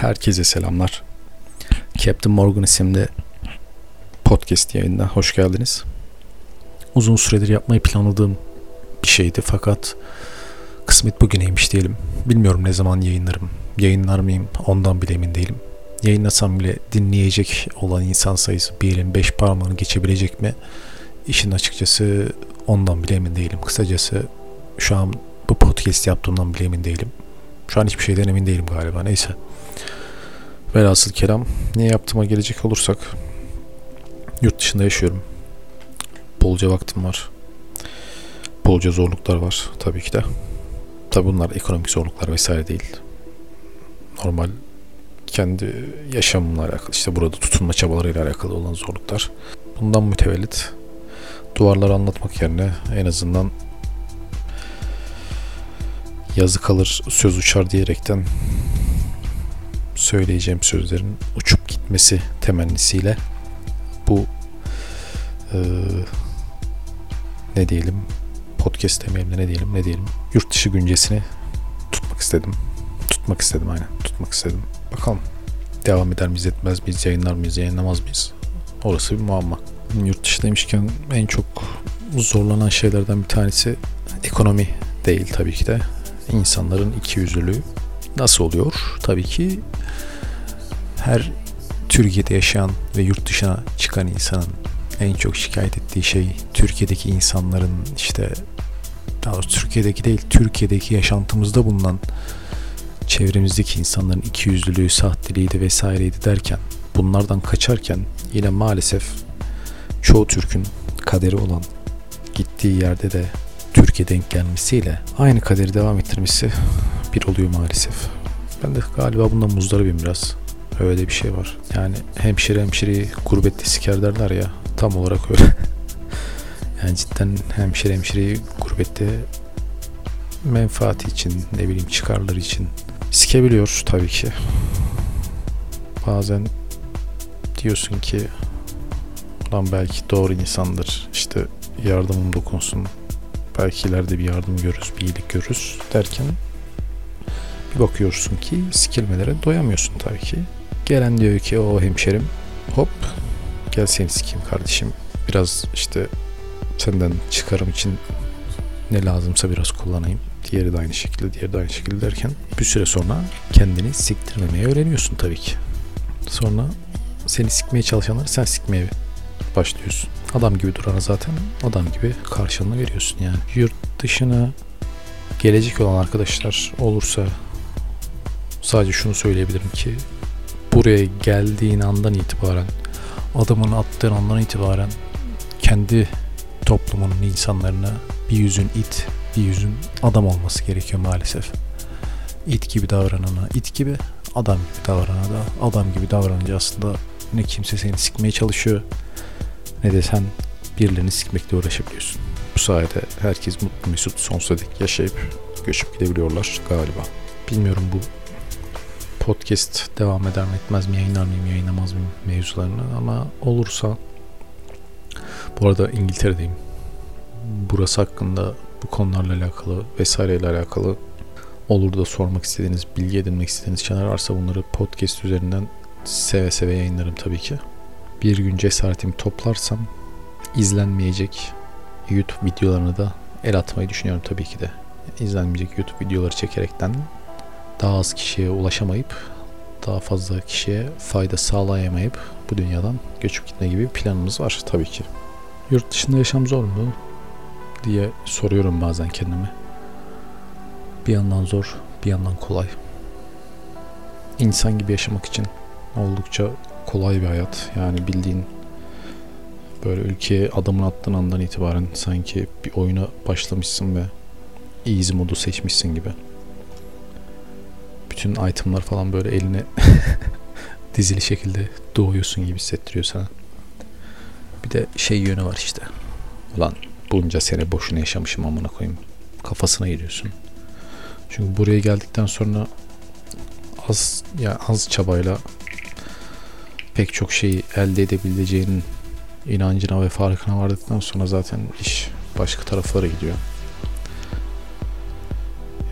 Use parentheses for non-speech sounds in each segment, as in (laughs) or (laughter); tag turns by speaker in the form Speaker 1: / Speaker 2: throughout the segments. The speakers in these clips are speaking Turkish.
Speaker 1: Herkese selamlar. Captain Morgan isimli podcast yayınına hoş geldiniz. Uzun süredir yapmayı planladığım bir şeydi fakat kısmet bugüneymiş diyelim. Bilmiyorum ne zaman yayınlarım. Yayınlar mıyım ondan bile emin değilim. Yayınlasam bile dinleyecek olan insan sayısı bir elin beş parmağını geçebilecek mi? İşin açıkçası ondan bile emin değilim. Kısacası şu an bu podcast yaptığımdan bile emin değilim. Şu an hiçbir şeyden emin değilim galiba. Neyse. Velhasıl kelam ne yaptığıma gelecek olursak yurt dışında yaşıyorum. Bolca vaktim var. Bolca zorluklar var tabii ki de. Tabii bunlar ekonomik zorluklar vesaire değil. Normal kendi yaşamımla alakalı işte burada tutunma çabalarıyla alakalı olan zorluklar. Bundan mütevellit duvarları anlatmak yerine en azından yazı kalır söz uçar diyerekten söyleyeceğim sözlerin uçup gitmesi temennisiyle bu e, ne diyelim podcast demeyelim de ne diyelim ne diyelim yurt dışı güncesini tutmak istedim. Tutmak istedim aynen. Tutmak istedim. Bakalım devam eder miyiz etmez miyiz yayınlar mıyız yayınlamaz mıyız? Orası bir muamma. Yurt dışı demişken en çok zorlanan şeylerden bir tanesi ekonomi değil tabii ki de. İnsanların iki yüzlülüğü. Nasıl oluyor? Tabii ki her Türkiye'de yaşayan ve yurt dışına çıkan insanın en çok şikayet ettiği şey Türkiye'deki insanların işte daha doğrusu Türkiye'deki değil Türkiye'deki yaşantımızda bulunan çevremizdeki insanların iki yüzlülüğü, sahteliydi vesaireydi derken bunlardan kaçarken yine maalesef çoğu Türk'ün kaderi olan gittiği yerde de Türkiye denk gelmesiyle aynı kaderi devam ettirmesi bir oluyor maalesef. Ben de galiba bundan muzdaribim biraz. Öyle bir şey var. Yani hemşire hemşireyi gurbette siker derler ya. Tam olarak öyle. (laughs) yani cidden hemşire hemşireyi gurbette menfaati için ne bileyim çıkarları için sikebiliyor tabii ki. Bazen diyorsun ki lan belki doğru insandır işte yardımım dokunsun belki ileride bir yardım görürüz bir iyilik görürüz derken bir bakıyorsun ki sikilmelere doyamıyorsun tabii ki. Gelen diyor ki o hemşerim hop gel seni sikeyim kardeşim. Biraz işte senden çıkarım için ne lazımsa biraz kullanayım. Diğeri de aynı şekilde, diğeri de aynı şekilde derken bir süre sonra kendini siktirmemeye öğreniyorsun tabii ki. Sonra seni sikmeye çalışanları sen sikmeye başlıyorsun. Adam gibi durana zaten adam gibi karşılığını veriyorsun yani. Yurt dışına gelecek olan arkadaşlar olursa sadece şunu söyleyebilirim ki buraya geldiğin andan itibaren adamın attığın andan itibaren kendi toplumunun insanlarına bir yüzün it, bir yüzün adam olması gerekiyor maalesef. İt gibi davranana it gibi, adam gibi davranana da adam gibi davranınca aslında ne kimse seni sikmeye çalışıyor ne de sen birilerini sikmekle uğraşabiliyorsun. Bu sayede herkes mutlu mesut sonsuza dek yaşayıp göçüp gidebiliyorlar galiba. Bilmiyorum bu podcast devam eder mi etmez mi yayınlar mıyım yayınlamaz mıyım mevzularını ama olursa bu arada İngiltere'deyim. Burası hakkında bu konularla alakalı vesaireyle alakalı olur da sormak istediğiniz, bilgi edinmek istediğiniz şeyler varsa bunları podcast üzerinden seve seve yayınlarım tabii ki. Bir gün cesaretimi toplarsam izlenmeyecek YouTube videolarını da el atmayı düşünüyorum tabii ki de. İzlenmeyecek YouTube videoları çekerekten daha az kişiye ulaşamayıp daha fazla kişiye fayda sağlayamayıp bu dünyadan göçüp gitme gibi bir planımız var tabii ki. Yurt dışında yaşam zor mu diye soruyorum bazen kendime. Bir yandan zor, bir yandan kolay. İnsan gibi yaşamak için oldukça kolay bir hayat. Yani bildiğin böyle ülkeye adımını attığın andan itibaren sanki bir oyuna başlamışsın ve easy modu seçmişsin gibi bütün itemlar falan böyle eline (laughs) dizili şekilde doğuyorsun gibi hissettiriyor sana. Bir de şey yönü var işte. Ulan bunca sene boşuna yaşamışım amına koyayım. Kafasına giriyorsun. Çünkü buraya geldikten sonra az ya yani az çabayla pek çok şeyi elde edebileceğinin inancına ve farkına vardıktan sonra zaten iş başka taraflara gidiyor.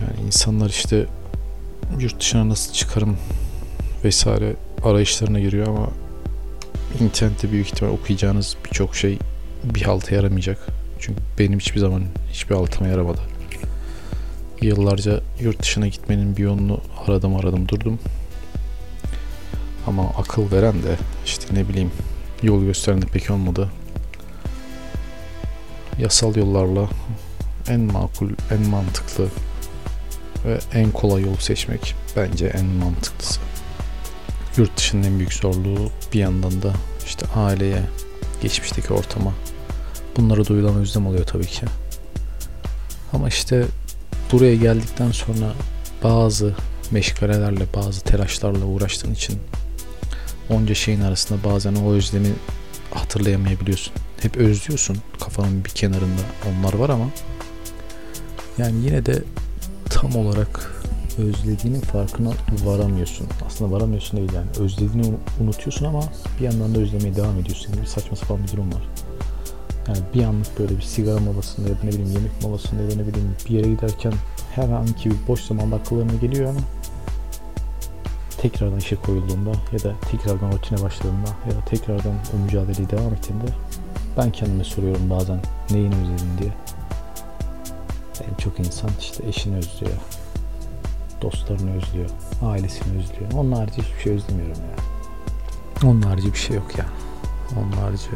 Speaker 1: Yani insanlar işte yurt dışına nasıl çıkarım vesaire arayışlarına giriyor ama internette büyük ihtimal okuyacağınız birçok şey bir halta yaramayacak. Çünkü benim hiçbir zaman hiçbir altıma yaramadı. Yıllarca yurt dışına gitmenin bir yolunu aradım aradım durdum. Ama akıl veren de işte ne bileyim yol gösteren de pek olmadı. Yasal yollarla en makul, en mantıklı ve en kolay yol seçmek bence en mantıklısı. Yurt dışının en büyük zorluğu bir yandan da işte aileye, geçmişteki ortama bunları duyulan özlem oluyor tabii ki. Ama işte buraya geldikten sonra bazı meşgalelerle, bazı telaşlarla uğraştığın için onca şeyin arasında bazen o özlemi hatırlayamayabiliyorsun. Hep özlüyorsun kafanın bir kenarında onlar var ama yani yine de tam olarak özlediğinin farkına varamıyorsun. Aslında varamıyorsun değil yani. Özlediğini unutuyorsun ama bir yandan da özlemeye devam ediyorsun. Bir saçma sapan bir durum var. Yani bir anlık böyle bir sigara molasında ya da ne bileyim yemek molasında ya da ne bileyim bir yere giderken herhangi bir boş zaman akıllarına geliyor ama tekrardan işe koyulduğunda ya da tekrardan rutine başladığında ya da tekrardan o mücadeleyi devam ettiğinde ben kendime soruyorum bazen neyini özledim diye. En çok insan işte eşini özlüyor, dostlarını özlüyor, ailesini özlüyor. Onun harici hiçbir şey özlemiyorum ya. Onun harici bir şey yok ya. Onun harici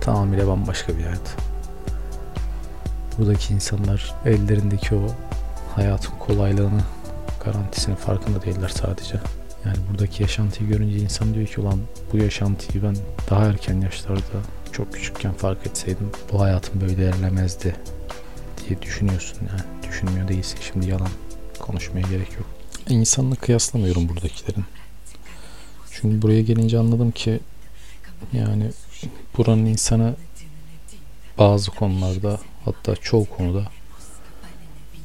Speaker 1: tamamıyla bambaşka bir hayat. Buradaki insanlar ellerindeki o hayatın kolaylığını, garantisinin farkında değiller sadece. Yani buradaki yaşantıyı görünce insan diyor ki ulan bu yaşantıyı ben daha erken yaşlarda çok küçükken fark etseydim bu hayatım böyle ilerlemezdi diye düşünüyorsun yani. Düşünmüyor değilsin. Şimdi yalan konuşmaya gerek yok. İnsanla kıyaslamıyorum buradakilerin. Çünkü buraya gelince anladım ki yani buranın insanı bazı konularda hatta çoğu konuda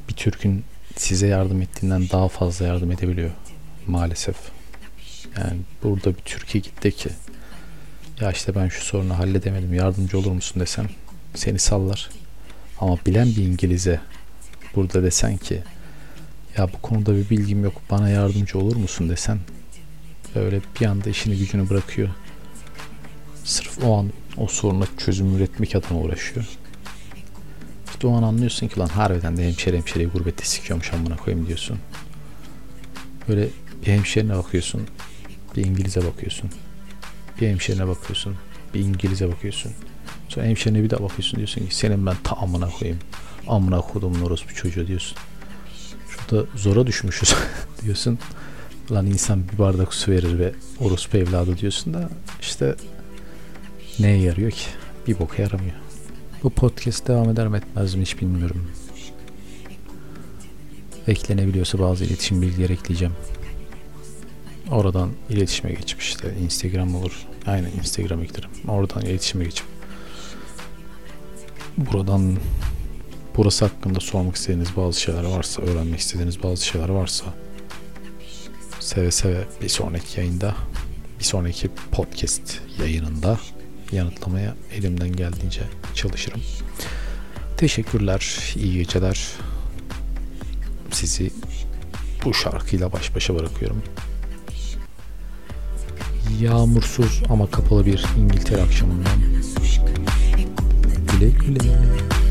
Speaker 1: bir Türk'ün size yardım ettiğinden daha fazla yardım edebiliyor maalesef. Yani burada bir Türkiye gitti ki ya işte ben şu sorunu halledemedim yardımcı olur musun desem seni sallar. Ama bilen bir İngiliz'e burada desen ki ya bu konuda bir bilgim yok bana yardımcı olur musun desen böyle bir anda işini gücünü bırakıyor. Sırf o an o soruna çözüm üretmek adına uğraşıyor. İşte o an anlıyorsun ki lan harbiden de hemşire hemşireyi gurbette sikiyormuş amına koyayım diyorsun. Böyle bir hemşirine bakıyorsun. Bir İngiliz'e bakıyorsun. Bir hemşirine bakıyorsun. Bir İngiliz'e bakıyorsun. Sonra hemşirine bir daha bakıyorsun diyorsun ki senin ben ta amına koyayım. Amına kodumun orospu çocuğu diyorsun. Şurada zora düşmüşüz (laughs) diyorsun. Lan insan bir bardak su verir ve orospu evladı diyorsun da işte neye yarıyor ki? Bir boka yaramıyor. Bu podcast devam eder mi etmez mi hiç bilmiyorum. Eklenebiliyorsa bazı iletişim bilgileri ekleyeceğim. Oradan iletişime geçip işte Instagram olur. Aynen Instagram eklerim. Oradan iletişime geçip buradan burası hakkında sormak istediğiniz bazı şeyler varsa, öğrenmek istediğiniz bazı şeyler varsa seve seve bir sonraki yayında bir sonraki podcast yayınında yanıtlamaya elimden geldiğince çalışırım. Teşekkürler, iyi geceler. Sizi bu şarkıyla baş başa bırakıyorum. Yağmursuz ama kapalı bir İngiltere akşamından güle güle.